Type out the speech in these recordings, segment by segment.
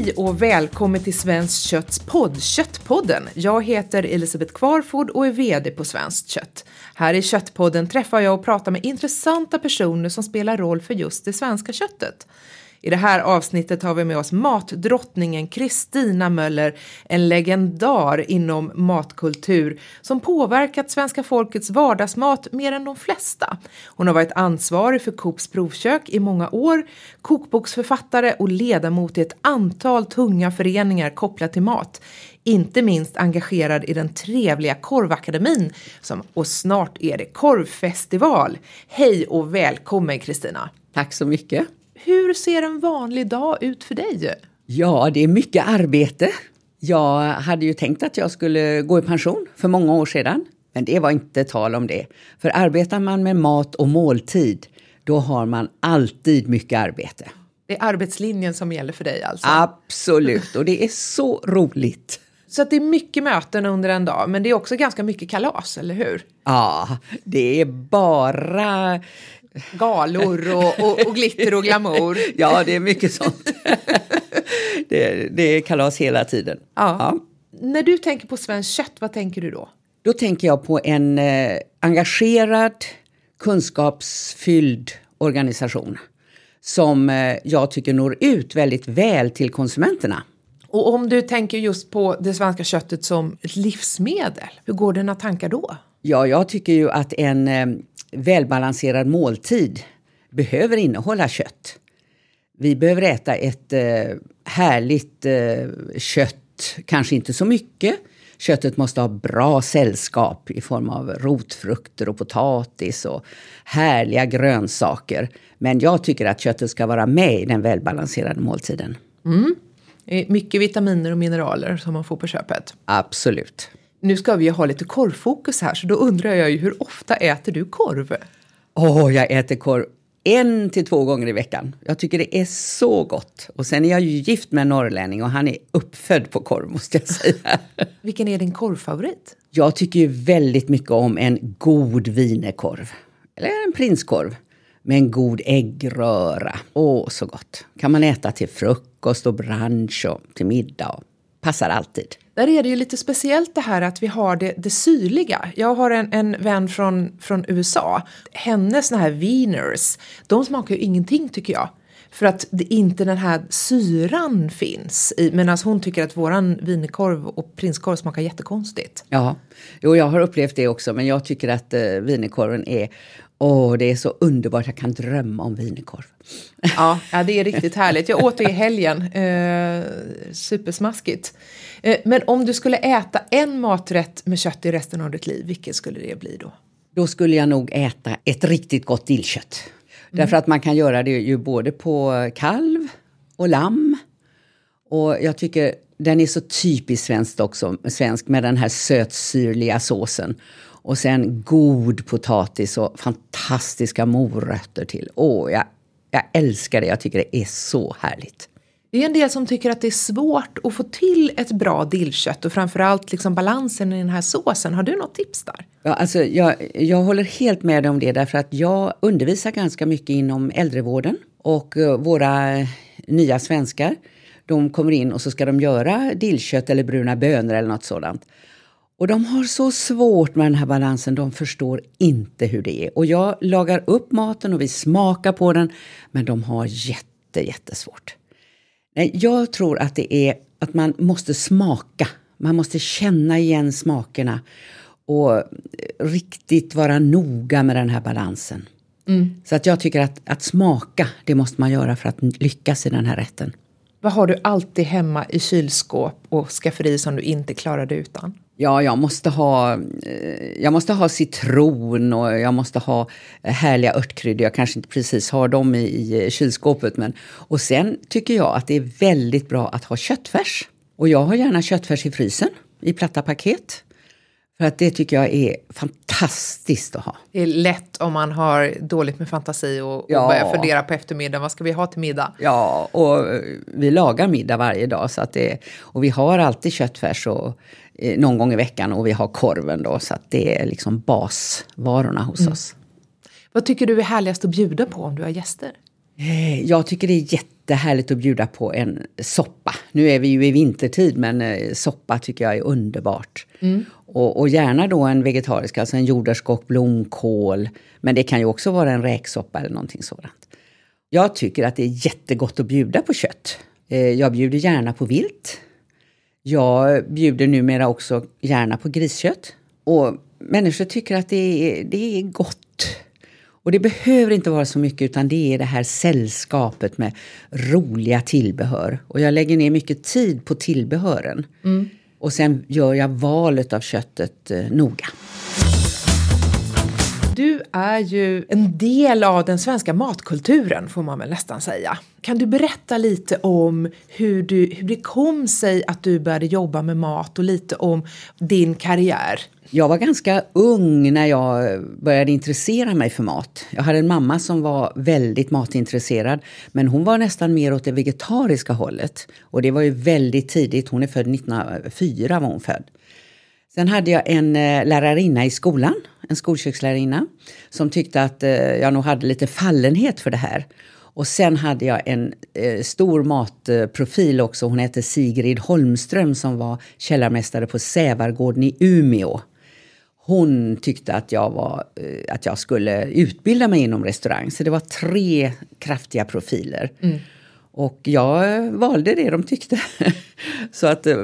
Hej och välkommen till Svenskt Kötts podd, Köttpodden. Jag heter Elisabeth Kvarford och är VD på Svenskt Kött. Här i Köttpodden träffar jag och pratar med intressanta personer som spelar roll för just det svenska köttet. I det här avsnittet har vi med oss matdrottningen Kristina Möller, en legendar inom matkultur som påverkat svenska folkets vardagsmat mer än de flesta. Hon har varit ansvarig för Coops provkök i många år, kokboksförfattare och ledamot i ett antal tunga föreningar kopplat till mat. Inte minst engagerad i den trevliga Korvakademin som, och snart är det korvfestival. Hej och välkommen Kristina! Tack så mycket! Hur ser en vanlig dag ut för dig? Ja, det är mycket arbete. Jag hade ju tänkt att jag skulle gå i pension för många år sedan. Men det var inte tal om det. För arbetar man med mat och måltid, då har man alltid mycket arbete. Det är arbetslinjen som gäller för dig alltså? Absolut, och det är så roligt. Så att det är mycket möten under en dag, men det är också ganska mycket kalas, eller hur? Ja, det är bara galor och, och, och, glitter och glamour. ja, det är mycket sånt. det, det är kalas hela tiden. Ja. ja. När du tänker på svenskt kött, vad tänker du då? Då tänker jag på en eh, engagerad, kunskapsfylld organisation som eh, jag tycker når ut väldigt väl till konsumenterna. Och om du tänker just på det svenska köttet som ett livsmedel, hur går dina tankar då? Ja, jag tycker ju att en eh, välbalanserad måltid behöver innehålla kött. Vi behöver äta ett eh, härligt eh, kött, kanske inte så mycket. Köttet måste ha bra sällskap i form av rotfrukter och potatis och härliga grönsaker. Men jag tycker att köttet ska vara med i den välbalanserade måltiden. Mm. Mycket vitaminer och mineraler som man får på köpet. Absolut. Nu ska vi ju ha lite korvfokus här, så då undrar jag ju hur ofta äter du korv? Åh, oh, jag äter korv en till två gånger i veckan. Jag tycker det är så gott. Och sen är jag ju gift med en norrlänning och han är uppfödd på korv måste jag säga. Vilken är din korvfavorit? Jag tycker ju väldigt mycket om en god vinerkorv. Eller en prinskorv. Med en god äggröra. Åh, så gott. Kan man äta till frukost och brunch och till middag. Passar alltid. Där är det ju lite speciellt det här att vi har det, det syrliga. Jag har en, en vän från, från USA. Hennes såna här wieners, de smakar ju ingenting tycker jag. För att det inte den här syran finns i. Medan hon tycker att våran wienerkorv och prinskorv smakar jättekonstigt. Ja, jo jag har upplevt det också. Men jag tycker att eh, wienerkorven är Åh, det är så underbart. Jag kan drömma om wienerkorv. Ja, ja, det är riktigt härligt. Jag åt det i helgen. Eh, supersmaskigt. Eh, men om du skulle äta en maträtt med kött i resten av ditt liv, vilken skulle det bli då? Då skulle jag nog äta ett riktigt gott dillkött. Mm. Därför att man kan göra det ju både på kalv och lamm. Och jag tycker den är så typiskt svensk också, svensk med den här sötsyrliga såsen. Och sen god potatis och fantastiska morötter till. Åh, jag, jag älskar det. Jag tycker det är så härligt. Det är en del som tycker att det är svårt att få till ett bra dillkött och framförallt liksom balansen i den här såsen. Har du något tips där? Ja, alltså, jag, jag håller helt med om det därför att jag undervisar ganska mycket inom äldrevården och uh, våra nya svenskar de kommer in och så ska de göra dillkött eller bruna bönor eller något sådant. Och de har så svårt med den här balansen, de förstår inte hur det är. Och jag lagar upp maten och vi smakar på den, men de har jätte, jättesvårt. Jag tror att det är att man måste smaka. Man måste känna igen smakerna och riktigt vara noga med den här balansen. Mm. Så att jag tycker att, att smaka, det måste man göra för att lyckas i den här rätten. Vad har du alltid hemma i kylskåp och skafferi som du inte klarade utan? Ja, jag måste ha, eh, jag måste ha citron och jag måste ha eh, härliga örtkryddor. Jag kanske inte precis har dem i, i kylskåpet. Men, och sen tycker jag att det är väldigt bra att ha köttfärs. Och jag har gärna köttfärs i frysen i platta paket. För att det tycker jag är fantastiskt att ha. Det är lätt om man har dåligt med fantasi och, ja. och börjar fundera på eftermiddagen. Vad ska vi ha till middag? Ja, och vi lagar middag varje dag. Så att det, och vi har alltid köttfärs och, eh, någon gång i veckan och vi har korven då. Så att det är liksom basvarorna hos mm. oss. Vad tycker du är härligast att bjuda på om du har gäster? Eh, jag tycker det är jätte jättehärligt att bjuda på en soppa. Nu är vi ju i vintertid men eh, soppa tycker jag är underbart. Mm. Och, och, gärna då en vegetarisk, alltså en jordärtskock, blomkål. Men det kan ju också vara en räksoppa eller någonting sådant. Jag tycker att det är jättegott att bjuda på kött. Eh, jag bjuder gärna på vilt. Jag bjuder numera också gärna på griskött. Och människor tycker att det är, det är gott. Och det behöver inte vara så mycket utan det är det här sällskapet med roliga tillbehör. Och jag lägger ner mycket tid på tillbehören. Mm. Och sen gör jag valet av köttet eh, noga. Du är ju en del av den svenska matkulturen får man väl nästan säga. Kan du berätta lite om hur, du, hur det kom sig att du började jobba med mat och lite om din karriär? Jag var ganska ung när jag började intressera mig för mat. Jag hade en mamma som var väldigt matintresserad men hon var nästan mer åt det vegetariska hållet. Och det var ju väldigt tidigt, hon är född 1904 var hon född. Sen hade jag en eh, lärarinna i skolan, en skolkökslärarinna, som tyckte att eh, jag nog hade lite fallenhet för det här. Och sen hade jag en eh, stor matprofil också. Hon hette Sigrid Holmström som var källarmästare på Sävargården i Umeå. Hon tyckte att jag, var, eh, att jag skulle utbilda mig inom restaurang. Så det var tre kraftiga profiler. Mm. Och jag valde det de tyckte. så att eh,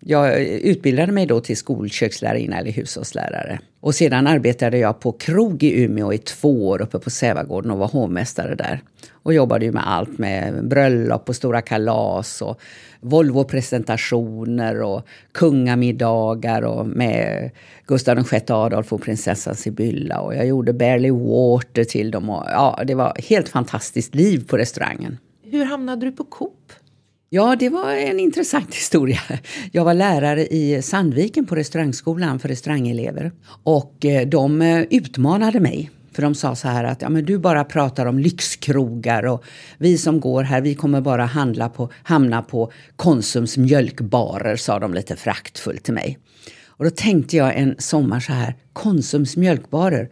jag utbildade mig då till skolkökslärarinna eller hushållslärare. Och sedan arbetade jag på krog i Umeå i två år uppe på Sävagården och var hovmästare där. Och jobbade ju med allt med bröllop och stora kalas och Volvo-presentationer och kungamiddagar och med Gustav VI Adolf och prinsessan Sibylla. Och jag gjorde Barely Water till dem. Och, ja, det var helt fantastiskt liv på restaurangen. Hur hamnade du på Coop? Ja, det var en intressant historia. Jag var lärare i Sandviken på restaurangskolan för restaurangelever. Och eh, de eh, utmanade mig. För de sa så här att ja, men du bara pratar om lyxkrogar och vi som går här vi kommer bara handla på, hamna på Konsums mjölkbarer, sa de lite fraktfullt till mig. Och då tänkte jag en sommar så här, Konsums mjölkbarer,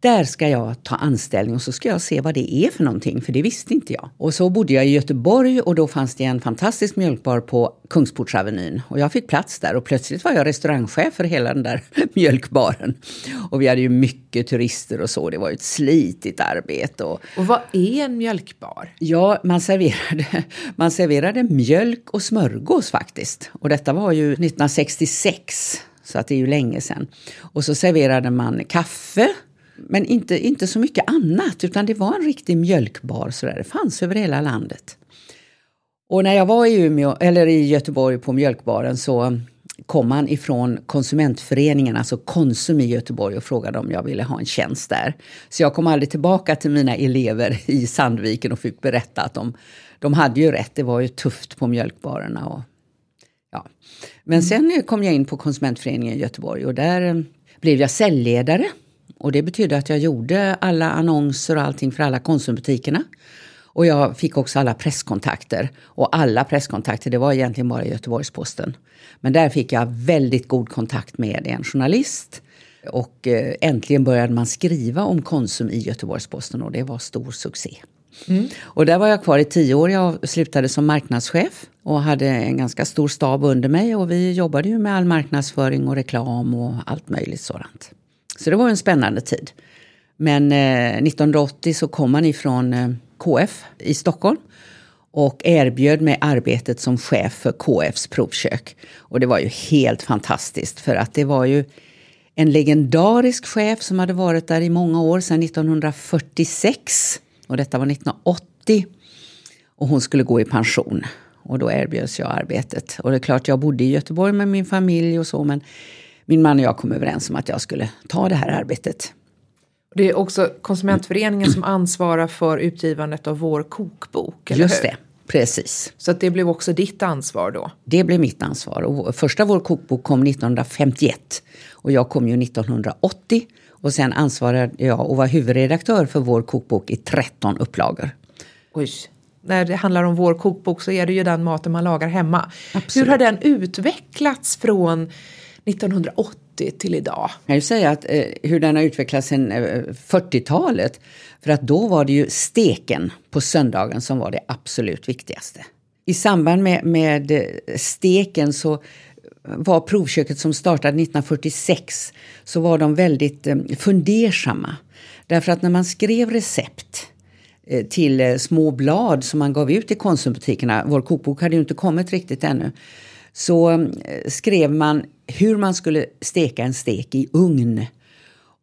där ska jag ta anställning och så ska jag se vad det är för någonting, för det visste inte jag. Och så bodde jag i Göteborg och då fanns det en fantastisk mjölkbar på Kungsportsavenyn. Och jag fick plats där och plötsligt var jag restaurangchef för hela den där mjölkbaren. Och vi hade ju mycket turister och så, det var ju ett slitigt arbete. Och, och vad är en mjölkbar? Ja, man serverade, man serverade mjölk och smörgås faktiskt. Och detta var ju 1966. Så att det är ju länge sedan. Och så serverade man kaffe, men inte, inte så mycket annat, utan det var en riktig mjölkbar. Så där. Det fanns över hela landet. Och när jag var i, Umeå, eller i Göteborg på mjölkbaren så kom man ifrån konsumentföreningen, alltså Konsum i Göteborg och frågade om jag ville ha en tjänst där. Så jag kom aldrig tillbaka till mina elever i Sandviken och fick berätta att de, de hade ju rätt, det var ju tufft på mjölkbarerna. Och, ja. Men sen kom jag in på konsumentföreningen i Göteborg och där blev jag säljledare och det betydde att jag gjorde alla annonser och allting för alla Konsumbutikerna. Och jag fick också alla presskontakter. Och alla presskontakter, det var egentligen bara Göteborgs-Posten. Men där fick jag väldigt god kontakt med en journalist. Och eh, äntligen började man skriva om Konsum i Göteborgs-Posten och det var stor succé. Mm. Och där var jag kvar i tio år. Jag slutade som marknadschef och hade en ganska stor stab under mig. Och vi jobbade ju med all marknadsföring och reklam och allt möjligt sådant. Så det var en spännande tid. Men eh, 1980 så kom han ifrån eh, KF i Stockholm och erbjöd mig arbetet som chef för KFs provkök. Och det var ju helt fantastiskt för att det var ju en legendarisk chef som hade varit där i många år, sedan 1946. Och detta var 1980. Och hon skulle gå i pension. Och då erbjöds jag arbetet. Och det är klart, jag bodde i Göteborg med min familj och så, men min man och jag kom överens om att jag skulle ta det här arbetet. Det är också Konsumentföreningen som ansvarar för utgivandet av vår kokbok, eller Just hur? det, precis. Så det blev också ditt ansvar då? Det blev mitt ansvar. Och första Vår kokbok kom 1951 och jag kom ju 1980. Och sen ansvarade jag och var huvudredaktör för Vår kokbok i 13 upplagor. Oj, när det handlar om vår kokbok så är det ju den maten man lagar hemma. Absolut. Hur har den utvecklats från 1980 till idag? Jag kan ju säga att eh, hur den har utvecklats sedan eh, 40-talet. För att då var det ju steken på söndagen som var det absolut viktigaste. I samband med, med eh, steken så var provköket som startade 1946 så var de väldigt eh, fundersamma. Därför att när man skrev recept eh, till eh, små blad som man gav ut i konsumbutikerna, vår kokbok hade ju inte kommit riktigt ännu, så eh, skrev man hur man skulle steka en stek i ugn.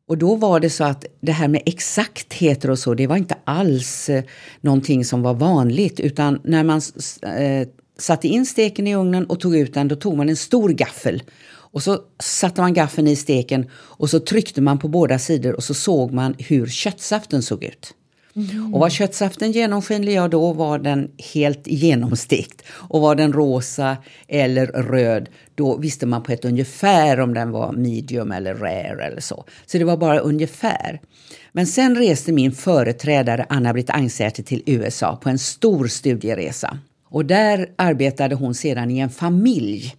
Och då var det så att det här med exaktheter och så, det var inte alls eh, någonting som var vanligt utan när man eh, satte in steken i ugnen och tog ut den, då tog man en stor gaffel. Och så satte man gaffeln i steken och så tryckte man på båda sidor och så såg man hur köttsaften såg ut. Mm. Och var köttsaften genomskinlig, ja då var den helt genomstekt. Och var den rosa eller röd, då visste man på ett ungefär om den var medium eller rare eller så. Så det var bara ungefär. Men sen reste min företrädare Anna-Britt Angsäter till USA på en stor studieresa. Och där arbetade hon sedan i en familj.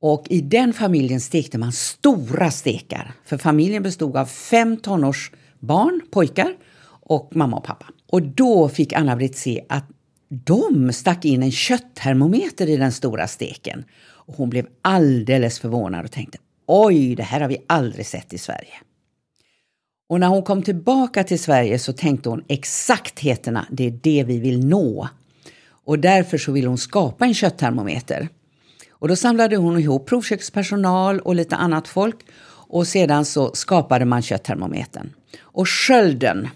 Och i den familjen stekte man stora stekar. För familjen bestod av fem tonårsbarn, pojkar, och mamma och pappa. Och då fick Anna-Britt se att de stack in en kötttermometer i den stora steken. Och hon blev alldeles förvånad och tänkte oj, det här har vi aldrig sett i Sverige. Och när hon kom tillbaka till Sverige så tänkte hon exaktheterna, det är det vi vill nå. Och därför så ville hon skapa en kötttermometer. Och då samlade hon ihop provkökspersonal och lite annat folk och sedan så skapade man kötttermometern. Och skölden,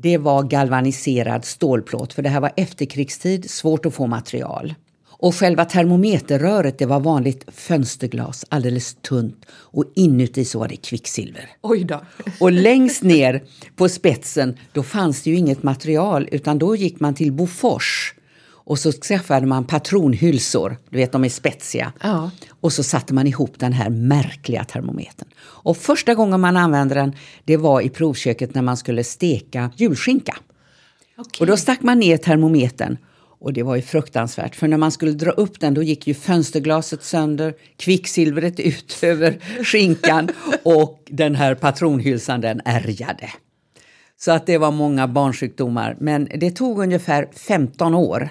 det var galvaniserad stålplåt för det här var efterkrigstid, svårt att få material. Och själva termometerröret det var vanligt fönsterglas, alldeles tunt. Och inuti så var det kvicksilver. Oj då. och längst ner på spetsen då fanns det ju inget material utan då gick man till Bofors och så skaffade man patronhylsor, du vet de är spetsiga. Ja. Och så satte man ihop den här märkliga termometern. Och första gången man använde den, det var i provköket när man skulle steka julskinka. Okay. Och då stack man ner termometern och det var ju fruktansvärt, för när man skulle dra upp den då gick ju fönsterglaset sönder, kvicksilvret ut över skinkan och den här patronhylsan den ärgade. Så att det var många barnsjukdomar. Men det tog ungefär 15 år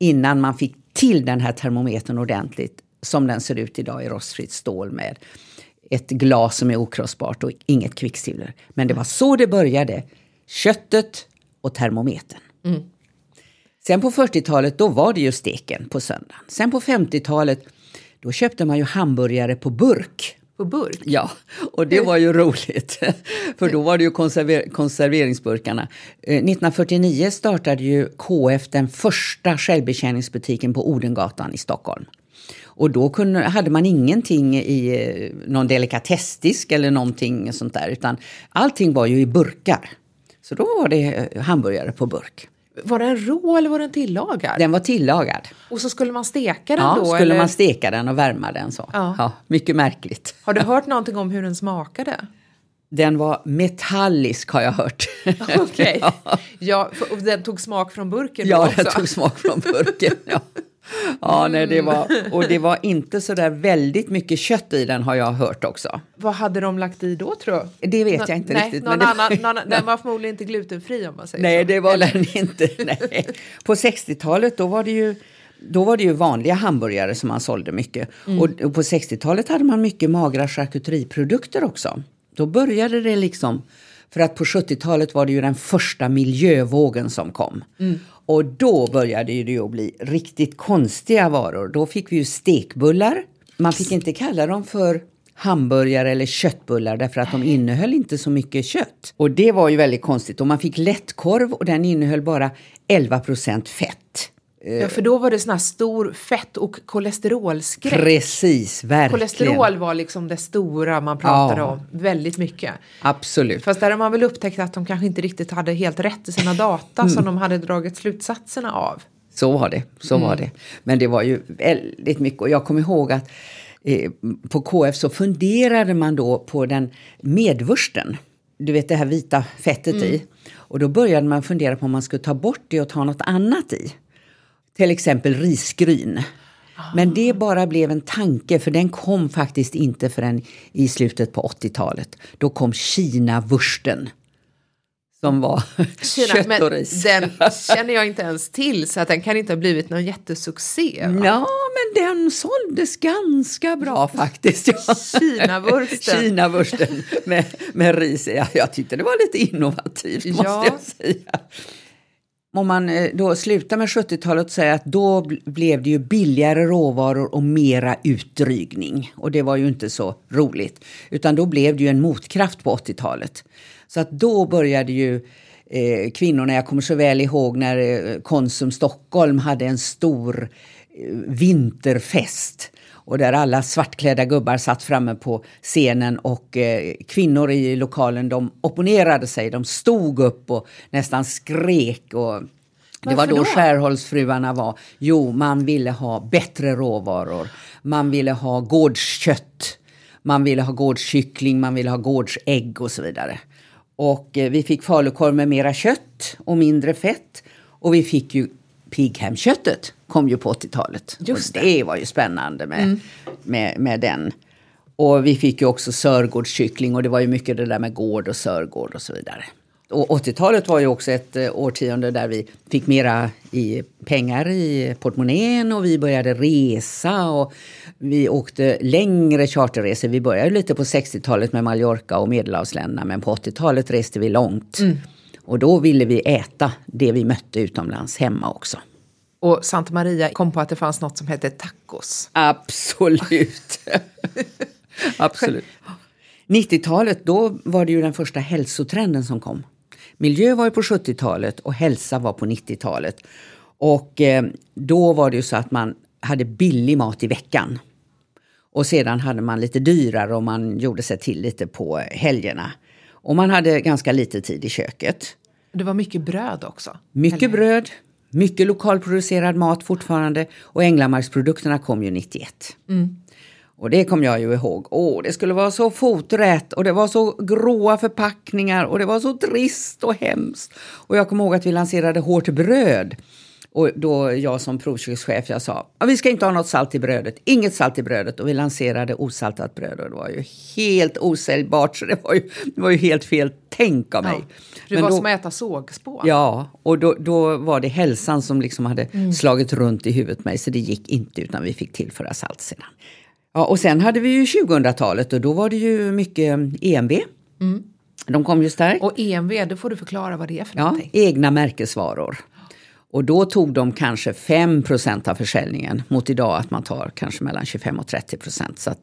innan man fick till den här termometern ordentligt som den ser ut idag i rostfritt stål med ett glas som är okrossbart och inget kvicksilver. Men det var så det började. Köttet och termometern. Mm. Sen på 40-talet då var det ju steken på söndagen. Sen på 50-talet då köpte man ju hamburgare på burk på burk? Ja, och det var ju roligt. För då var det ju konserver konserveringsburkarna. 1949 eh, startade ju KF den första självbetjäningsbutiken på Odengatan i Stockholm. Och då kunde, hade man ingenting i eh, någon delikatessdisk eller någonting sånt där, utan allting var ju i burkar. Så då var det eh, hamburgare på burk. Var den rå eller var den tillagad? Den var tillagad. Och så skulle man steka den ja, då? Ja, skulle eller? man steka den och värma den så. Ja. ja. mycket märkligt. Har du hört någonting om hur den smakade? Den var metallisk har jag hört. Okej. Okay. ja. ja, och den tog smak från burken Ja, också. den tog smak från burken. Ja. Ja, nej, det var, och det var inte så där väldigt mycket kött i den har jag hört också. Vad hade de lagt i då tror du? Det vet jag inte nej, riktigt. Någon men annan, någon, den var förmodligen inte glutenfri om man säger nej, så. Nej, det var den inte. Nej. På 60-talet då var det ju då var det ju vanliga hamburgare som man sålde mycket. Mm. Och, och, på 60-talet hade man mycket magra charkuteriprodukter också. Då började det liksom för att på 70-talet var det ju den första miljövågen som kom. Mm. Och då började det ju bli riktigt konstiga varor. Då fick vi ju stekbullar. Man fick inte kalla dem för hamburgare eller köttbullar därför att de innehöll inte så mycket kött. Och det var ju väldigt konstigt. Och man fick lättkorv och den innehöll bara 11% fett. Ja, för då var det sån här stor fett och kolesterolskräck. Precis, verkligen. Kolesterol var liksom det stora man pratade ja. om väldigt mycket. Absolut. Fast där har man väl upptäckt att de kanske inte riktigt hade helt rätt i sina data mm. som de hade dragit slutsatserna av. Så var det, så mm. var det. Men det var ju väldigt mycket och jag kommer ihåg att eh, på KF så funderade man då på den medvursten. Du vet det här vita fettet mm. i. Och då började man fundera på om man skulle ta bort det och ta något annat i till exempel risgryn. Men det bara blev en tanke för den kom faktiskt inte förrän i slutet på 80-talet. Då kom Kina-vursten. Som var Kina, kött och ris. Den känner jag inte ens till så att den kan inte ha blivit någon jättesuccé. Va? Ja, men den såldes ganska bra faktiskt. Ja. Kina-vursten. Kina-vursten med, med ris. Ja, jag tyckte det var lite innovativt måste ja. jag säga om man eh, då slutar med 70-talet och säger att då blev det ju billigare råvaror och mera utdrygning. Och det var ju inte så roligt. Utan då blev det ju en motkraft på 80-talet. Så att då började ju eh, kvinnorna, jag kommer så väl ihåg när eh, Konsum Stockholm hade en stor eh, vinterfest och där alla svartklädda gubbar satt framme på scenen och eh, kvinnor i lokalen de opponerade sig, de stod upp och nästan skrek. Och det var då, då Skärholmsfruarna var. Jo, man ville ha bättre råvaror. Man ville ha gårdskött. Man ville ha gårdskyckling, man ville ha gårdsägg och så vidare. Och eh, vi fick falukorv med mera kött och mindre fett. Och vi fick ju pigghemköttet kom ju på 80-talet. Just det. det var ju spännande med, mm. med, med den. Och vi fick ju också Sörgårdskyckling och det var ju mycket det där med gård och Sörgård och så vidare. Och 80-talet var ju också ett eh, årtionde där vi fick mera i pengar i portmonnän och vi började resa och vi åkte längre charterresor. Vi började lite på 60-talet med Mallorca och Medelhavsländerna men på 80-talet reste vi långt. Mm. Och då ville vi äta det vi mötte utomlands hemma också. Och Santa Maria kom på att det fanns något som hette tacos. Absolut. Absolut. 90-talet, då var det ju den första hälsotrenden som kom. Miljö var ju på 70-talet och hälsa var på 90-talet. Och eh, då var det ju så att man hade billig mat i veckan. Och sedan hade man lite dyrare och man gjorde sig till lite på helgerna. Och man hade ganska lite tid i köket. Det var mycket bröd också? Mycket eller? bröd, mycket lokalproducerad mat fortfarande. Och Änglamarksprodukterna kom ju 91. Mm. Och det kom jag ju ihåg. Åh, det skulle vara så foträtt och det var så gråa förpackningar och det var så trist och hemskt. Och jag kommer ihåg att vi lanserade hårt bröd. Och då jag som provkökschef, jag sa vi ska inte ha något salt i brödet, inget salt i brödet. Och vi lanserade osaltat bröd och det var ju helt osäljbart så det var ju, det var ju helt fel tänk av mig. Ja, det Men var då, som att äta sågspån. Ja, och då, då var det hälsan som liksom hade mm. slagit runt i huvudet mig så det gick inte utan vi fick tillföra salt sedan. Ja, och sen hade vi ju 2000-talet och då var det ju mycket EMV. Mm. De kom ju starkt. Och EMV, då får du förklara vad det är för ja, någonting. Egna märkesvaror. Och då tog de kanske 5% av försäljningen mot idag att man tar kanske mellan 25 och 30% Så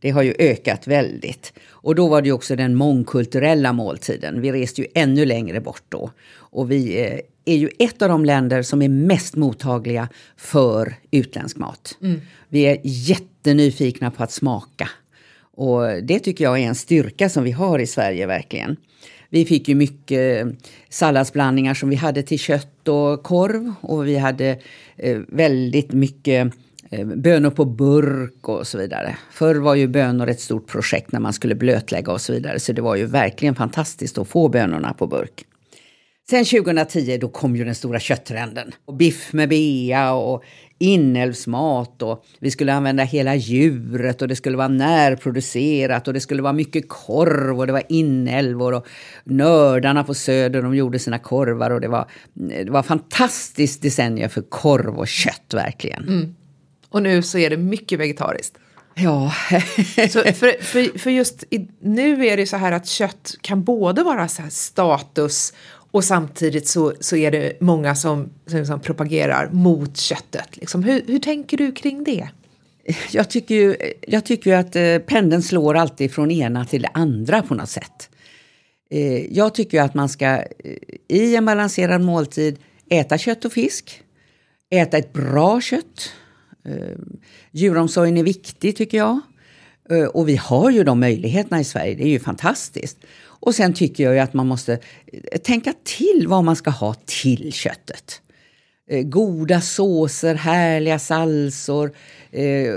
det har ju ökat väldigt. Och då var det ju också den mångkulturella måltiden. Vi reste ju ännu längre bort då. Och vi eh, är ju ett av de länder som är mest mottagliga för utländsk mat. Mm. Vi är jättenyfikna på att smaka. Och det tycker jag är en styrka som vi har i Sverige verkligen. Vi fick ju mycket salladsblandningar som vi hade till kött och korv. Och vi hade eh, väldigt mycket eh, bönor på burk och så vidare. Förr var ju bönor ett stort projekt när man skulle blötlägga och så vidare. Så det var ju verkligen fantastiskt att få bönorna på burk. Sen 2010 då kom ju den stora kötttrenden. Och biff med bea och inälvsmat och vi skulle använda hela djuret och det skulle vara närproducerat och det skulle vara mycket korv och det var inälvor och nördarna på Söder de gjorde sina korvar och det var, det var fantastiskt decennium för korv och kött verkligen. Mm. Och nu så är det mycket vegetariskt. Ja. så för, för, för just i, nu är det så här att kött kan både vara så status och samtidigt så, så är det många som, som, som propagerar mot köttet. Liksom. Hur, hur tänker du kring det? Jag tycker ju, jag tycker ju att eh, pendeln slår alltid från ena till det andra på något sätt. Eh, jag tycker att man ska eh, i en balanserad måltid äta kött och fisk. Äta ett bra kött. Eh, djuromsorgen är viktig tycker jag. Eh, och vi har ju de möjligheterna i Sverige, det är ju fantastiskt. Och sen tycker jag ju att man måste eh, tänka till vad man ska ha till köttet. eh, goda såser, härliga salsor, eh,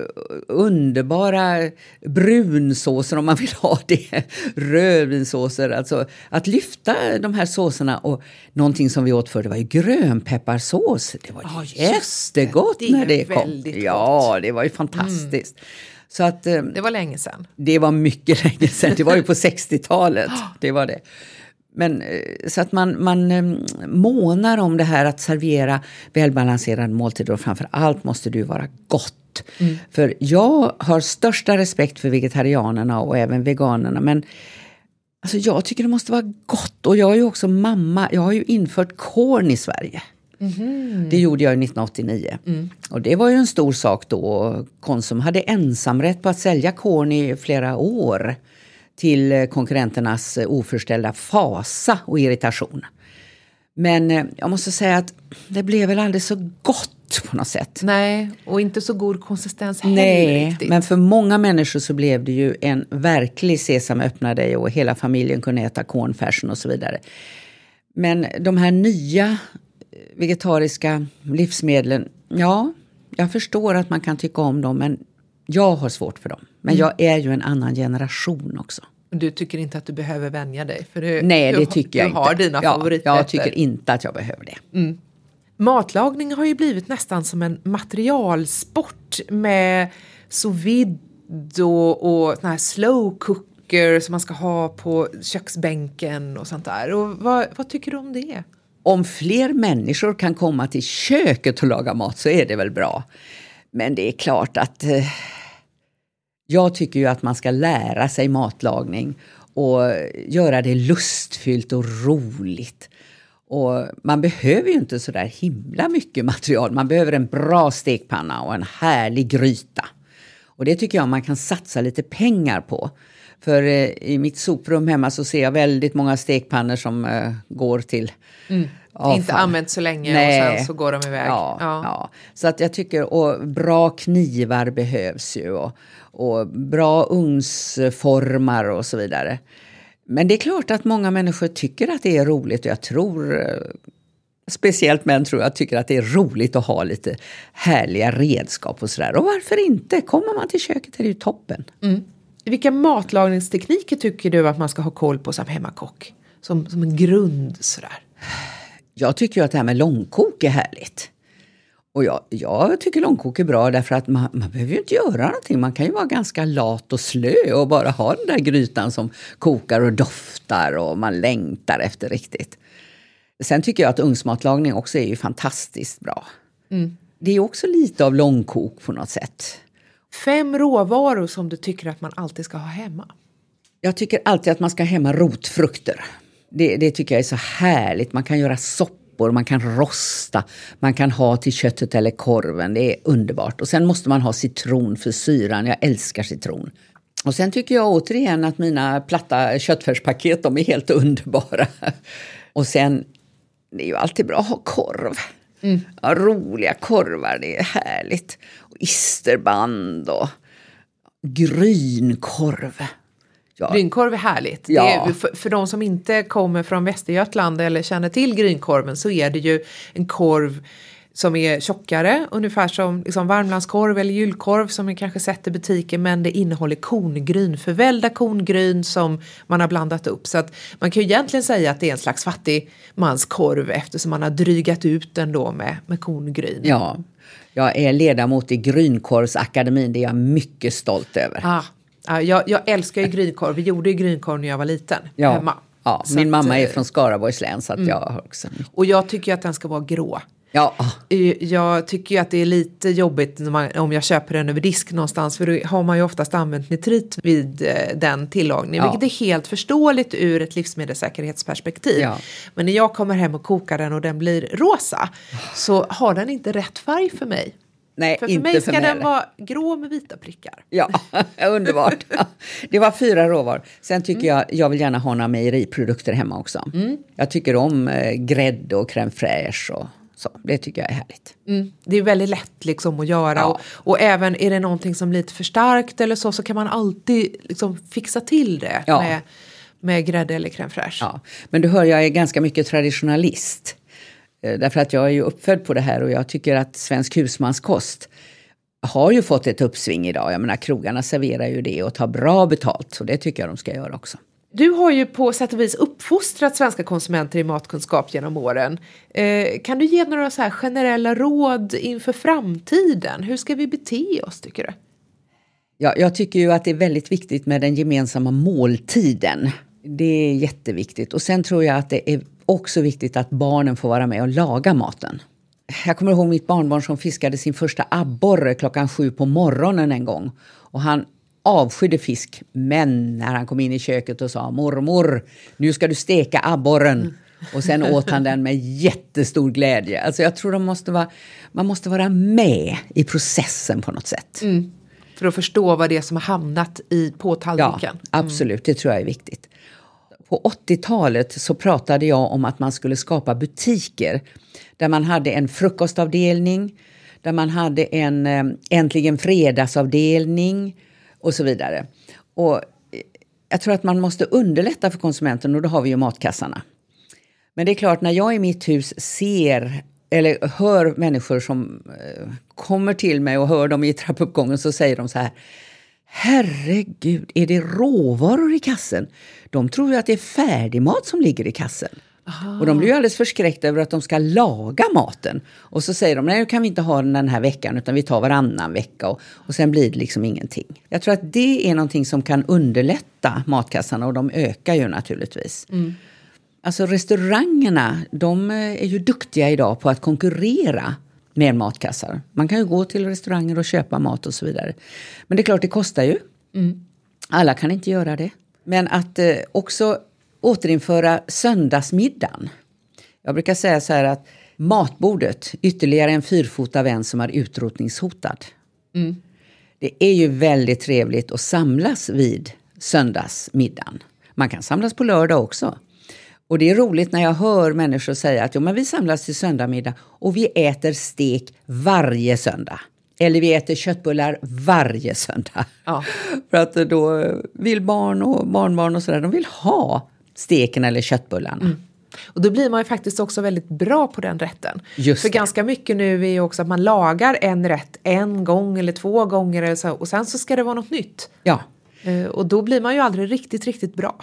underbara brunsåser om man vill ha det, rödvinssåser. Alltså att lyfta de här såserna och någonting som vi åt för det var ju grönpepparsås. Det var Ja, jättegott det. Det är när det kom. gott. Ja, det var ju fantastiskt. Så att, eh, Det var länge sedan. det var mycket länge sedan, det var ju på 60-talet. Det var det. Men eh, så att man, man eh, månar om det här att servera välbalanserade måltider och framför allt måste det vara gott. För jag har största respekt för vegetarianerna och även veganerna men alltså jag tycker det måste vara gott och jag är ju också mamma, jag har ju infört korn i Sverige. Det gjorde jag 1989. Och det var ju en stor sak då. Konsum hade ensamrätt på att sälja korn i flera år till konkurrenternas oförställda fasa och irritation. Men eh, jag måste säga att det blev väl aldrig så gott på något sätt. Nej, och inte så god konsistens heller Nej, riktigt. men för många människor så blev det ju en verklig sesam öppna dig och hela familjen kunde äta cornfärsen och så vidare. Men de här nya vegetariska livsmedlen, ja, jag förstår att man kan tycka om dem men jag har svårt för dem. Men Mm. jag är ju en annan generation också. Du tycker inte att du behöver vänja dig? För du, Nej, du, det tycker jag du inte. har dina ja, favoriträtter. Jag tycker inte att jag behöver det. Matlagning har ju blivit nästan som en materialsport med sous vide och, och såna här slow cooker som man ska ha på köksbänken och sånt där. Och vad, vad tycker du om det? Om fler människor kan komma till köket och laga mat så är det väl bra. Men det är klart att eh, jag tycker ju att man ska lära sig matlagning och göra det lustfyllt och roligt. Och man behöver ju inte så där himla mycket material. Man behöver en bra stekpanna och en härlig gryta. Och det tycker jag man kan satsa lite pengar på. För eh, i mitt soprum hemma så ser jag väldigt många stekpannor som eh, går till avfall. Inte använt så länge och Nej. sen så går de iväg. Ja, Ja. ja. Så att jag tycker, och bra knivar behövs ju och, och bra ugnsformar och så vidare. Men det är klart att många människor tycker att det är roligt och jag tror eh, Speciellt män tror jag tycker att det är roligt att ha lite härliga redskap och sådär. Och varför inte? Kommer man till köket är det ju toppen. Vilka matlagningstekniker tycker du att man ska ha koll på som hemmakock? Som, som en grund sådär. Jag tycker ju att det här med långkok är härligt. Och jag, jag tycker långkok är bra därför att man, man behöver ju inte göra någonting. Man kan ju vara ganska lat och slö och bara ha den där grytan som kokar och doftar och man längtar efter riktigt. Sen tycker jag att ugnsmatlagning också är ju fantastiskt bra. Det är också lite av långkok på något sätt. Fem råvaror som du tycker att man alltid ska ha hemma. Jag tycker alltid att man ska ha hemma rotfrukter. Det, det tycker jag är så härligt. Man kan göra soppor, man kan rosta, man kan ha till köttet eller korven. Det är underbart. Och sen måste man ha citron för syran. Jag älskar citron. Och sen tycker jag återigen att mina platta köttfärspaket, de är helt underbara. Och sen, det är ju alltid bra att ha korv. Ja, roliga korvar, det är härligt. Isterband och grynkorv. Ja, Grynkorv är härligt. Ja. Det är, för, för de som inte kommer från Västergötland eller känner till grynkorven så är det ju en korv som är tjockare, ungefär som liksom Värmlandskorv eller julkorv som ni kanske sett i butiken men det innehåller korngryn, förvällda korngryn som man har blandat upp. Så att man kan ju egentligen säga att det är en slags fattigmanskorv eftersom man har drygat ut den då med, med korngryn. Ja, jag är ledamot i Grynkorvsakademin. Det är jag mycket stolt över. Ah, ah, jag, jag älskar ju grynkorv, vi gjorde ju grynkorv när jag var liten ja. hemma. Ja, Så min att, mamma är eh, från Skaraborgs län så att jag har också... Och jag tycker att den ska vara grå. Ja, Eh, Jag tycker ju att det är lite jobbigt man, om jag köper den över disk någonstans för då har man ju oftast använt nitrit vid eh, den tillagningen Ja. vilket är helt förståeligt ur ett livsmedelssäkerhetsperspektiv. Ja. Men när jag kommer hem och kokar den och den blir rosa så har den inte rätt färg för mig. nej, För för inte mig ska för mig. den vara grå med vita prickar. Ja, underbart. Det var fyra råvaror. Sen tycker jag, jag vill gärna ha några mejeriprodukter hemma också. Jag tycker om eh, grädde och crème fraîche och så. Det tycker jag är härligt. Mm. Det är väldigt lätt liksom att göra Ja. och, och även är det någonting som blir lite för starkt eller så så kan man alltid liksom fixa till det Ja. med, med grädde eller crème fraîche. Ja. Men du hör, jag är ganska mycket traditionalist. Eh, därför att jag är ju uppfödd på det här och jag tycker att svensk husmanskost har ju fått ett uppsving idag. Jag menar krogarna serverar ju det och tar bra betalt. Så det tycker jag de ska göra också. Du har ju på sätt och vis uppfostrat svenska konsumenter i matkunskap genom åren. Eh, kan du ge några så här generella råd inför framtiden? Hur ska vi bete oss tycker du? Ja, jag tycker ju att det är väldigt viktigt med den gemensamma måltiden. Det är jätteviktigt. Och sen tror jag att det är också viktigt att barnen får vara med och laga maten. Jag kommer ihåg mitt barnbarn som fiskade sin första abborre klockan sju på morgonen en gång. Och han avskydde fisk. Men när han kom in i köket och sa mormor, nu ska du steka abborren. Mm. Och sen åt han den med jättestor glädje. Alltså jag tror de måste vara, man måste vara med i processen på något sätt. Mm. För att förstå vad det är som har hamnat i, på tallriken. Ja, absolut. Det tror jag är viktigt. På 80-talet så pratade jag om att man skulle skapa butiker där man hade en frukostavdelning, där man hade en eh, Äntligen fredagsavdelning och så vidare. Och eh, jag tror att man måste underlätta för konsumenten och då har vi ju matkassarna. Men det är klart, när jag i mitt hus ser eller hör människor som eh, kommer till mig och hör dem i trappuppgången så säger de så här. Herregud, är det råvaror i kassen? De tror ju att det är färdigmat som ligger i kassen. Aha. Och de blir ju alldeles förskräckta över att de ska laga maten. Och så säger de, nej nu kan vi inte ha den den här veckan utan vi tar varannan vecka och, och sen blir det liksom ingenting. Jag tror att det är någonting som kan underlätta matkassarna och de ökar ju naturligtvis. Mm. Alltså restaurangerna, de är ju duktiga idag på att konkurrera med matkassar. Man kan ju gå till restauranger och köpa mat och så vidare. Men det är klart, det kostar ju. Mm. Alla kan inte göra det. Men att eh, också återinföra söndagsmiddagen. Jag brukar säga så här att matbordet, ytterligare en fyrfota vän som är utrotningshotad. Mm. Det är ju väldigt trevligt att samlas vid söndagsmiddagen. Man kan samlas på lördag också. Och det är roligt när jag hör människor säga att jo, men vi samlas till söndagmiddag och vi äter stek varje söndag. Eller vi äter köttbullar varje söndag. Ja. För att då vill barn och barnbarn och sådär, de vill ha steken eller köttbullarna. Mm. Och då blir man ju faktiskt också väldigt bra på den rätten. Just För det. ganska mycket nu är ju också att man lagar en rätt en gång eller två gånger eller så, och sen så ska det vara något nytt. Ja. Eh, och då blir man ju aldrig riktigt, riktigt bra.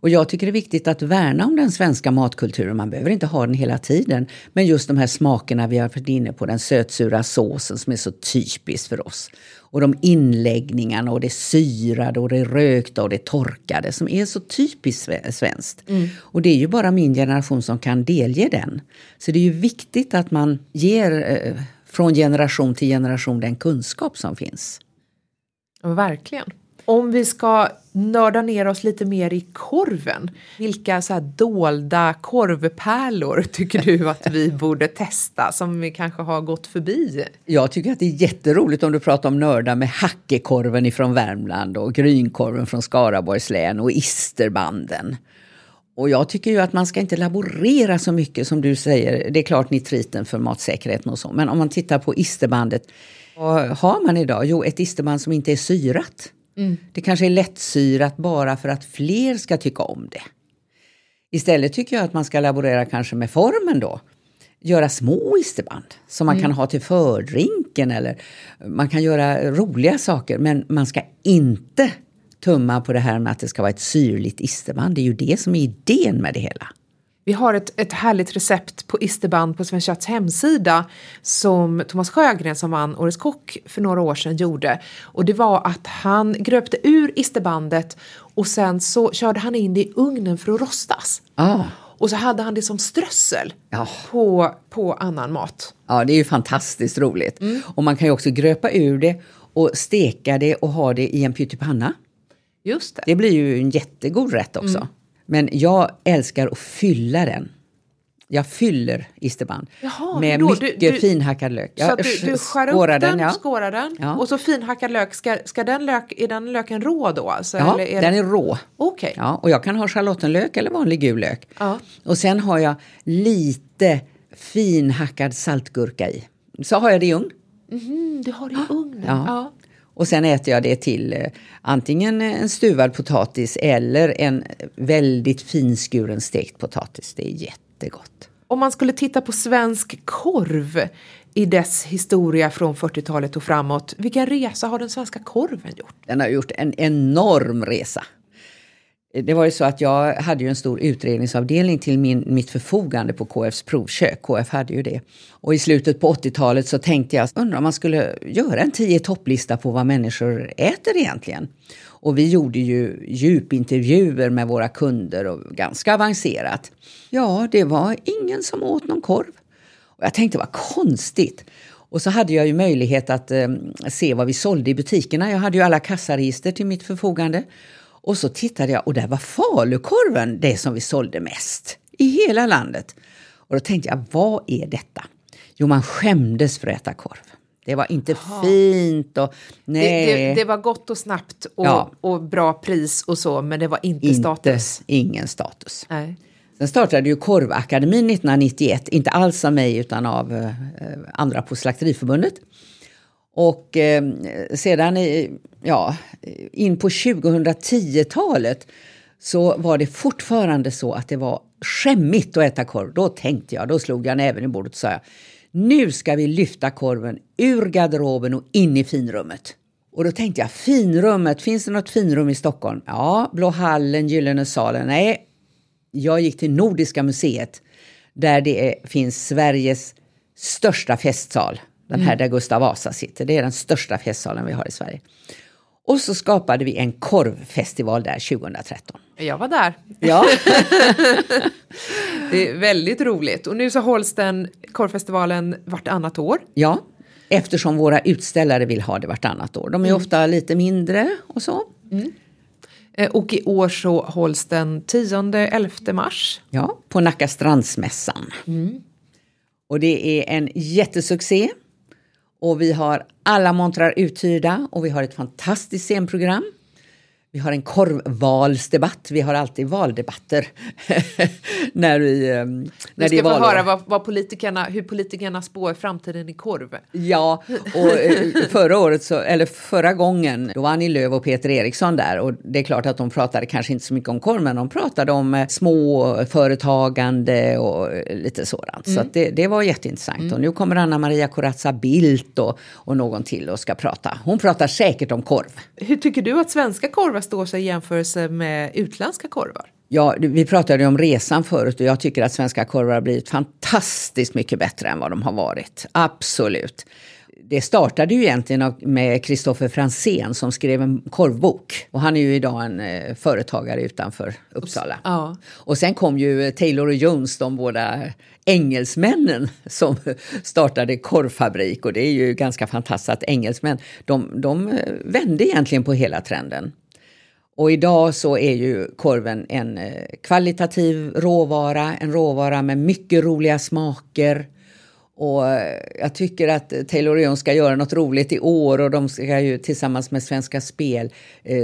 Och jag tycker det är viktigt att värna om den svenska matkulturen. Man behöver inte ha den hela tiden. Men just de här smakerna vi har varit inne på, den sötsura såsen som är så typiskt för oss. Och de inläggningarna och det syrade och det rökta och det torkade som är så typiskt svenskt. Mm. Och det är ju bara min generation som kan delge den. Så det är ju viktigt att man ger eh, från generation till generation den kunskap som finns. verkligen. Om vi ska nörda ner oss lite mer i korven. Vilka så dolda korvpärlor tycker du att vi borde testa som vi kanske har gått förbi? Jag tycker att det är jätteroligt om du pratar om nördar med hackekorven ifrån Värmland och grynkorven från Skaraborgs län och isterbanden. Och jag tycker ju att man ska inte laborera så mycket som du säger. Det är klart nitriten för matsäkerheten och så. Men om man tittar på isterbandet. Vad har man idag? Jo, ett isterband som inte är syrat. Mm. Det kanske är lättsyrat bara för att fler ska tycka om det. Istället tycker jag att man ska laborera kanske med formen då. Göra små isterband som man mm. kan ha till fördrinken eller man kan göra roliga saker men man ska inte tumma på det här med att det ska vara ett syrligt isterband. Det är ju det som är idén med det hela. Vi har ett, ett härligt recept på isterband på Kötts hemsida som Thomas Sjögren som vann Årets Kock för några år sedan gjorde. Och det var att han gröpte ur isterbandet och sen så körde han in det i ugnen för att rostas. Ah. Och så hade han det som strössel ja. på, på annan mat. Ja, det är ju fantastiskt roligt. Mm. Och man kan ju också gröpa ur det och steka det och ha det i en pyttipanna. Just det. Det blir ju en jättegod rätt också. Mm. Men jag älskar att fylla den. Jag fyller isterband Jaha, med då, mycket du, du, finhackad lök. Så du, du skär upp den, den ja. skårar den ja. och så finhackad lök. Ska, ska den lök, är den löken rå då? Alltså, ja, är den är rå. Okay. Ja, och jag kan ha schalottenlök eller vanlig gul lök. Ja. Och sen har jag lite finhackad saltgurka i. Så har jag det i ugn. Mm, du har det i ugnen? Ja. Och sen äter jag det till eh, antingen en stuvad potatis eller en väldigt finskuren stekt potatis. Det är jättegott. Om man skulle titta på svensk korv i dess historia från 40-talet och framåt, vilken resa har den svenska korven gjort? Den har gjort en enorm resa. Det var ju så att jag hade ju en stor utredningsavdelning till min, mitt förfogande på KFs provkök. KF hade ju det. Och i slutet på 80-talet så tänkte jag, undrar om man skulle göra en tio topplista på vad människor äter egentligen. Och vi gjorde ju djupintervjuer med våra kunder och ganska avancerat. Ja, det var ingen som åt någon korv. Och jag tänkte, vad konstigt. Och så hade jag ju möjlighet att eh, se vad vi sålde i butikerna. Jag hade ju alla kassaregister till mitt förfogande. Och så tittade jag och där var falukorven det som vi sålde mest i hela landet. Och då tänkte jag, vad är detta? Jo, man skämdes för att äta korv. Det var inte Aha. fint och nej. Det, det, det, var gott och snabbt och, ja. och bra pris och så, men det var inte, inte status. Ingen status. Nej. Sen startade ju Korvakademin 1991, inte alls av mig utan av eh, andra på Slakteriförbundet. Och eh, sedan ja, in på 2010-talet så var det fortfarande så att det var skämmigt att äta korv. Då tänkte jag, då slog jag näven i bordet och sa nu ska vi lyfta korven ur garderoben och in i finrummet. Och då tänkte jag, finrummet, finns det något finrum i Stockholm? Ja, Blå hallen, Gyllene salen. Nej, jag gick till Nordiska museet där det är, finns Sveriges största festsal. Den här mm. där Gustav Vasa sitter. Det är den största festsalen vi har i Sverige. Och så skapade vi en korvfestival där 2013. Jag var där. Ja. det är väldigt roligt. Och nu så hålls den korvfestivalen vartannat år. Ja, eftersom våra utställare vill ha det vartannat år. De är mm. ofta lite mindre och så. Mm. Eh, och i år så hålls den 10-11 mars. Ja, på Nacka strandsmässan. Mm. Och det är en jättesuccé. Och vi har alla montrar uthyrda och vi har ett fantastiskt scenprogram. Vi har en korvvalsdebatt. Vi har alltid valdebatter. när vi, ehm, när ska det är få höra vad, vad, politikerna, hur politikerna spår framtiden i korv. Ja, och eh, förra året, så, eller förra gången, då var Annie Lööf och Peter Eriksson där. Och det är klart att de pratade kanske inte så mycket om korv, men de pratade om eh, småföretagande och eh, lite sådant. Mm. Så det, det, var jätteintressant. Mm. Och nu kommer Anna Maria Corazza Bildt och, och någon till och ska prata. Hon pratar säkert om korv. Hur tycker du att svenska korvar står sig i jämförelse med utländska korvar? Ja, vi pratade om resan förut och jag tycker att svenska korvar har blivit fantastiskt mycket bättre än vad de har varit. Absolut. Det startade ju egentligen med Kristoffer Fransén som skrev en korvbok. Och han är ju idag en eh, företagare utanför Uppsala. Ja. Och sen kom ju Taylor och Jones, de båda engelsmännen som startade korvfabrik. Och det är ju ganska fantastiskt att engelsmän, de, de eh, vände egentligen på hela trenden. Och idag så är ju korven en eh, kvalitativ råvara, en råvara med mycket roliga smaker. Och eh, jag tycker att Taylor Jones ska göra något roligt i år och de ska ju tillsammans med Svenska Spel eh,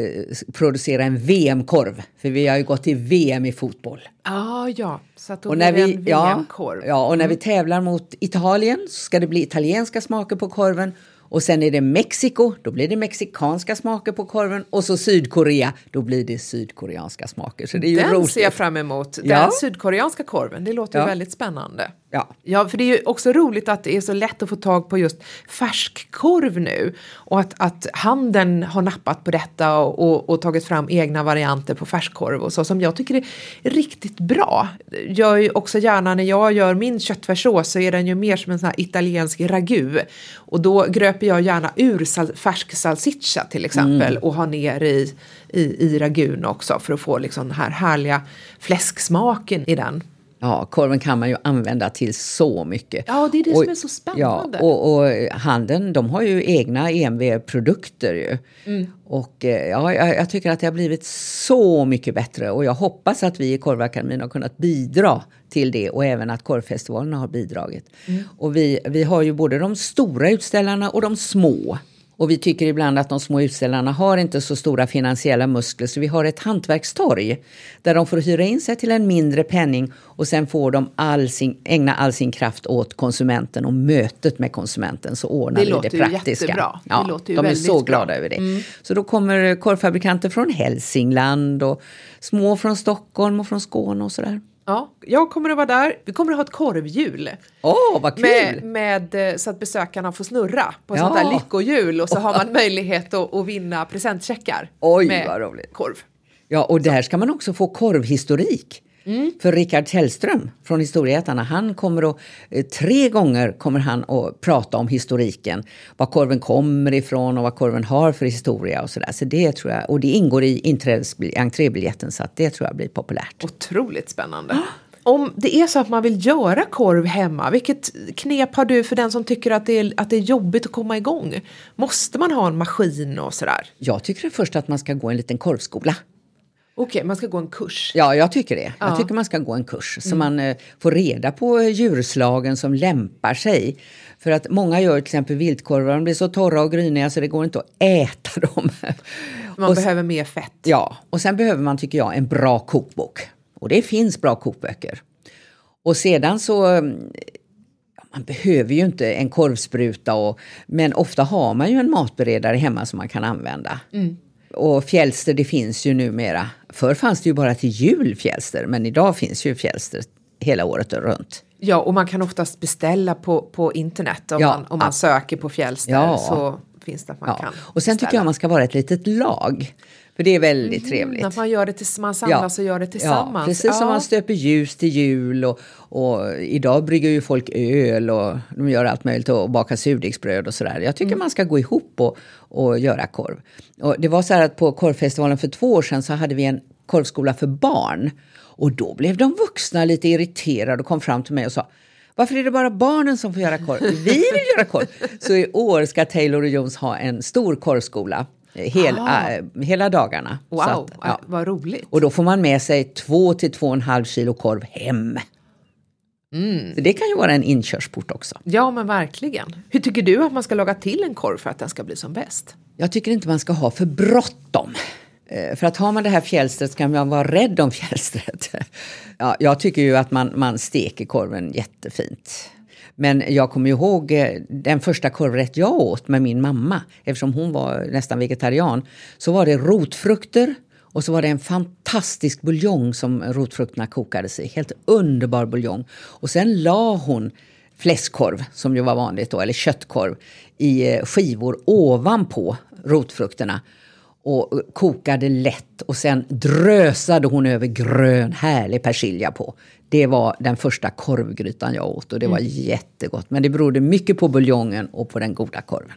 producera en VM-korv. För vi har ju gått till VM i fotboll. Ah, ja, så att då och när vi, en VM-korv. Ja, ja, och när mm. vi tävlar mot Italien så ska det bli italienska smaker på korven och sen är det Mexiko, då blir det mexikanska smaker på korven. Och så Sydkorea, då blir det sydkoreanska smaker. Så det är ju Den roligt. ser jag fram emot. Den ja. sydkoreanska korven, det låter ja. väldigt spännande. Ja. ja, för det är ju också roligt att det är så lätt att få tag på just färskkorv nu. Och att, att handeln har nappat på detta och, och, och, tagit fram egna varianter på färskkorv och så som jag tycker är riktigt bra. Jag ju också gärna när jag gör min köttfärssås så är den ju mer som en sån här italiensk ragu. Och då gröper jag gärna ur sal färsk salsiccia till exempel mm. och har ner i, i, i ragun också för att få liksom den här härliga fläsksmaken i den. Ja, korven kan man ju använda till så mycket. Ja, det är det och, som är så spännande. Ja, och, och handeln, de har ju egna EMV-produkter ju. Mm. Och eh, ja, jag, jag, tycker att det har blivit så mycket bättre och jag hoppas att vi i Korvakademin har kunnat bidra till det och även att korvfestivalerna har bidragit. Mm. Och vi, vi har ju både de stora utställarna och de små. Och vi tycker ibland att de små utställarna har inte så stora finansiella muskler så vi har ett hantverkstorg där de får hyra in sig till en mindre penning och sen får de all sin, ägna all sin kraft åt konsumenten och mötet med konsumenten så ordnar det vi det praktiska. Jättebra. Ja, det låter ju de är så glada bra. över det. Mm. Så då kommer korvfabrikanter från Hälsingland och små från Stockholm och från Skåne och sådär. Ja, jag kommer att vara där. Vi kommer att ha ett korvhjul. Åh, vad kul! Med, med, eh, så att besökarna får snurra på ja. sånt där lyckohjul och så har man möjlighet att, att vinna presentcheckar. Oj, med vad roligt. korv. Ja, och där ska man också få korvhistorik. Mm. För Rickard Tellström från Historieätarna, han kommer att, eh, tre gånger kommer han att prata om historiken. Var korven kommer ifrån och vad korven har för historia och sådär. Så det tror jag, och det ingår i entrébiljetten så att det tror jag blir populärt. Otroligt spännande. Om det är så att man vill göra korv hemma, vilket knep har du för den som tycker att det är, att det är jobbigt att komma igång? Måste man ha en maskin och sådär? Jag tycker först att man ska gå en liten korvskola. Okej, okay, man ska gå en kurs? Ja, jag tycker det. Ja. Jag tycker man ska gå en kurs så mm. man eh, får reda på djurslagen som lämpar sig. För att många gör till exempel viltkorvar, de blir så torra och gryniga så det går inte att äta dem. Man och behöver mer fett. Ja, och sen behöver man tycker jag en bra kokbok. Och det finns bra kokböcker. Och sedan så mm, man behöver ju inte en korvspruta, och, men ofta har man ju en matberedare hemma som man kan använda. Mm. Och fjälster det finns ju numera. Förr fanns det ju bara till jul fjälster men idag finns ju fjälster hela året runt. Ja och man kan oftast beställa på, på internet om, ja, man, om man söker på fjälster. Ja. Så finns det att man ja. kan Och sen beställa. tycker jag man ska vara ett litet lag. För det är väldigt mm, trevligt. Att man, gör det till, man samlas ja. och gör det tillsammans. Ja, precis som man stöper ljus till jul och, och, idag brygger ju folk öl och de gör allt möjligt och bakar surdegsbröd och sådär. Jag tycker mm. man ska gå ihop och, och göra korv. Och det var så här att på korvfestivalen för två år sedan så hade vi en korvskola för barn. Och då blev de vuxna lite irriterade och kom fram till mig och sa varför är det bara barnen som får göra korv? Vi vill göra korv! Så i år ska Taylor och Jones ha en stor korvskola hel, äh, hela dagarna. Wow, att, ja. vad roligt. Och då får man med sig två till två och en halv kilo korv hem. Mm. Så det kan ju vara en inkörsport också. Ja, men verkligen. Hur tycker du att man ska laga till en korv för att den ska bli som bäst? Jag tycker inte man ska ha för bråttom. Eh, för att har man det här fjällstret ska man vara rädd om fjällstret. Ja, jag tycker ju att man, man steker korven jättefint. Men jag kommer ihåg eh, den första korvrätt jag åt med min mamma, eftersom hon var nästan vegetarian. Så var det rotfrukter och så var det en fantastisk buljong som rotfrukterna kokades i. Helt underbar buljong. Och sen la hon fläskkorv, som ju var vanligt då, eller köttkorv, i eh, skivor ovanpå rotfrukterna och kokade lätt och sen drösade hon över grön härlig persilja på. Det var den första korvgrytan jag åt och det mm. var jättegott. Men det berodde mycket på buljongen och på den goda korven.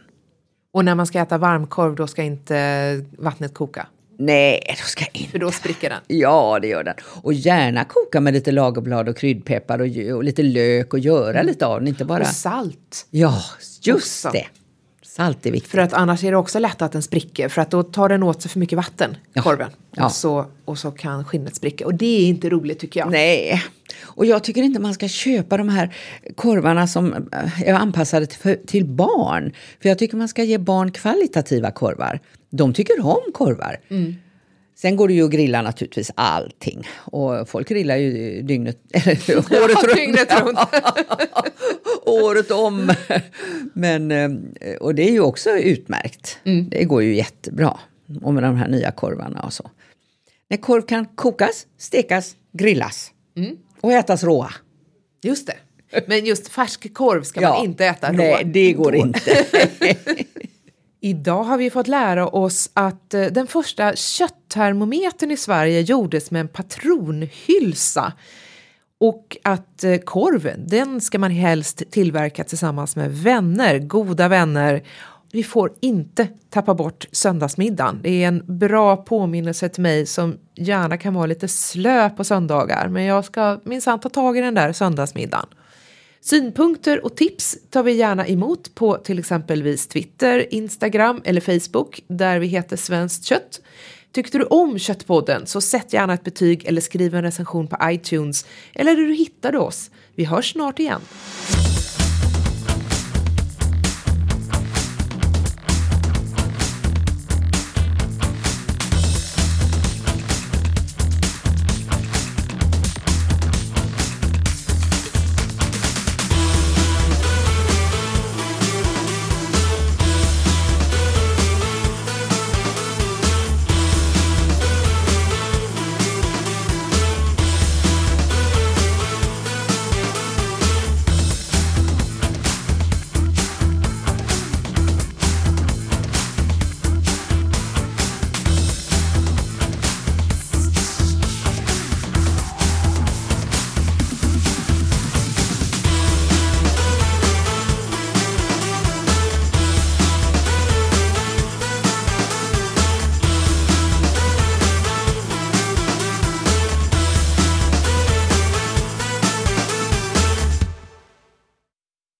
Och när man ska äta varmkorv då ska inte vattnet koka? Nej, då ska inte. För då spricker den? Ja, det gör den. Och gärna koka med lite lagerblad och kryddpeppar och, och lite lök och göra mm. lite av den. Inte bara... Och salt. Ja, just Också. det. Salt är viktigt. För att annars är det också lätt att den spricker för att då tar den åt sig för mycket vatten, ja. korven. Ja. Och, så, och så kan skinnet spricka. Och det är inte roligt tycker jag. Nej, och jag tycker inte man ska köpa de här korvarna som eh, är anpassade till, till barn. För jag tycker man ska ge barn kvalitativa korvar. De tycker om korvar. Mm. Sen går det ju att grilla naturligtvis allting. Och folk grillar ju dygnet, året runt. dygnet runt. året om. Men, eh, och det är ju också utmärkt. Mm. Det går ju jättebra. Och med de här nya korvarna och så. När korv kan kokas, stekas, grillas. Mm. Och ätas råa. Just det. Men just färsk korv ska ja, man inte äta rå. Nej, det går inte. Idag har vi fått lära oss att eh, den första kötttermometern i Sverige gjordes med en patronhylsa. Och att eh, korven, den ska man helst tillverka tillsammans med vänner, goda vänner. Vi får inte tappa bort söndagsmiddagen. Det är en bra påminnelse till mig som gärna kan vara lite slö på söndagar. Men jag ska minsann ta tag i den där söndagsmiddagen. Synpunkter och tips tar vi gärna emot på till exempelvis Twitter, Instagram eller Facebook där vi heter Svenskt kött. Tyckte du om Köttpodden så sätt gärna ett betyg eller skriv en recension på iTunes eller där du hittade oss. Vi hörs snart igen.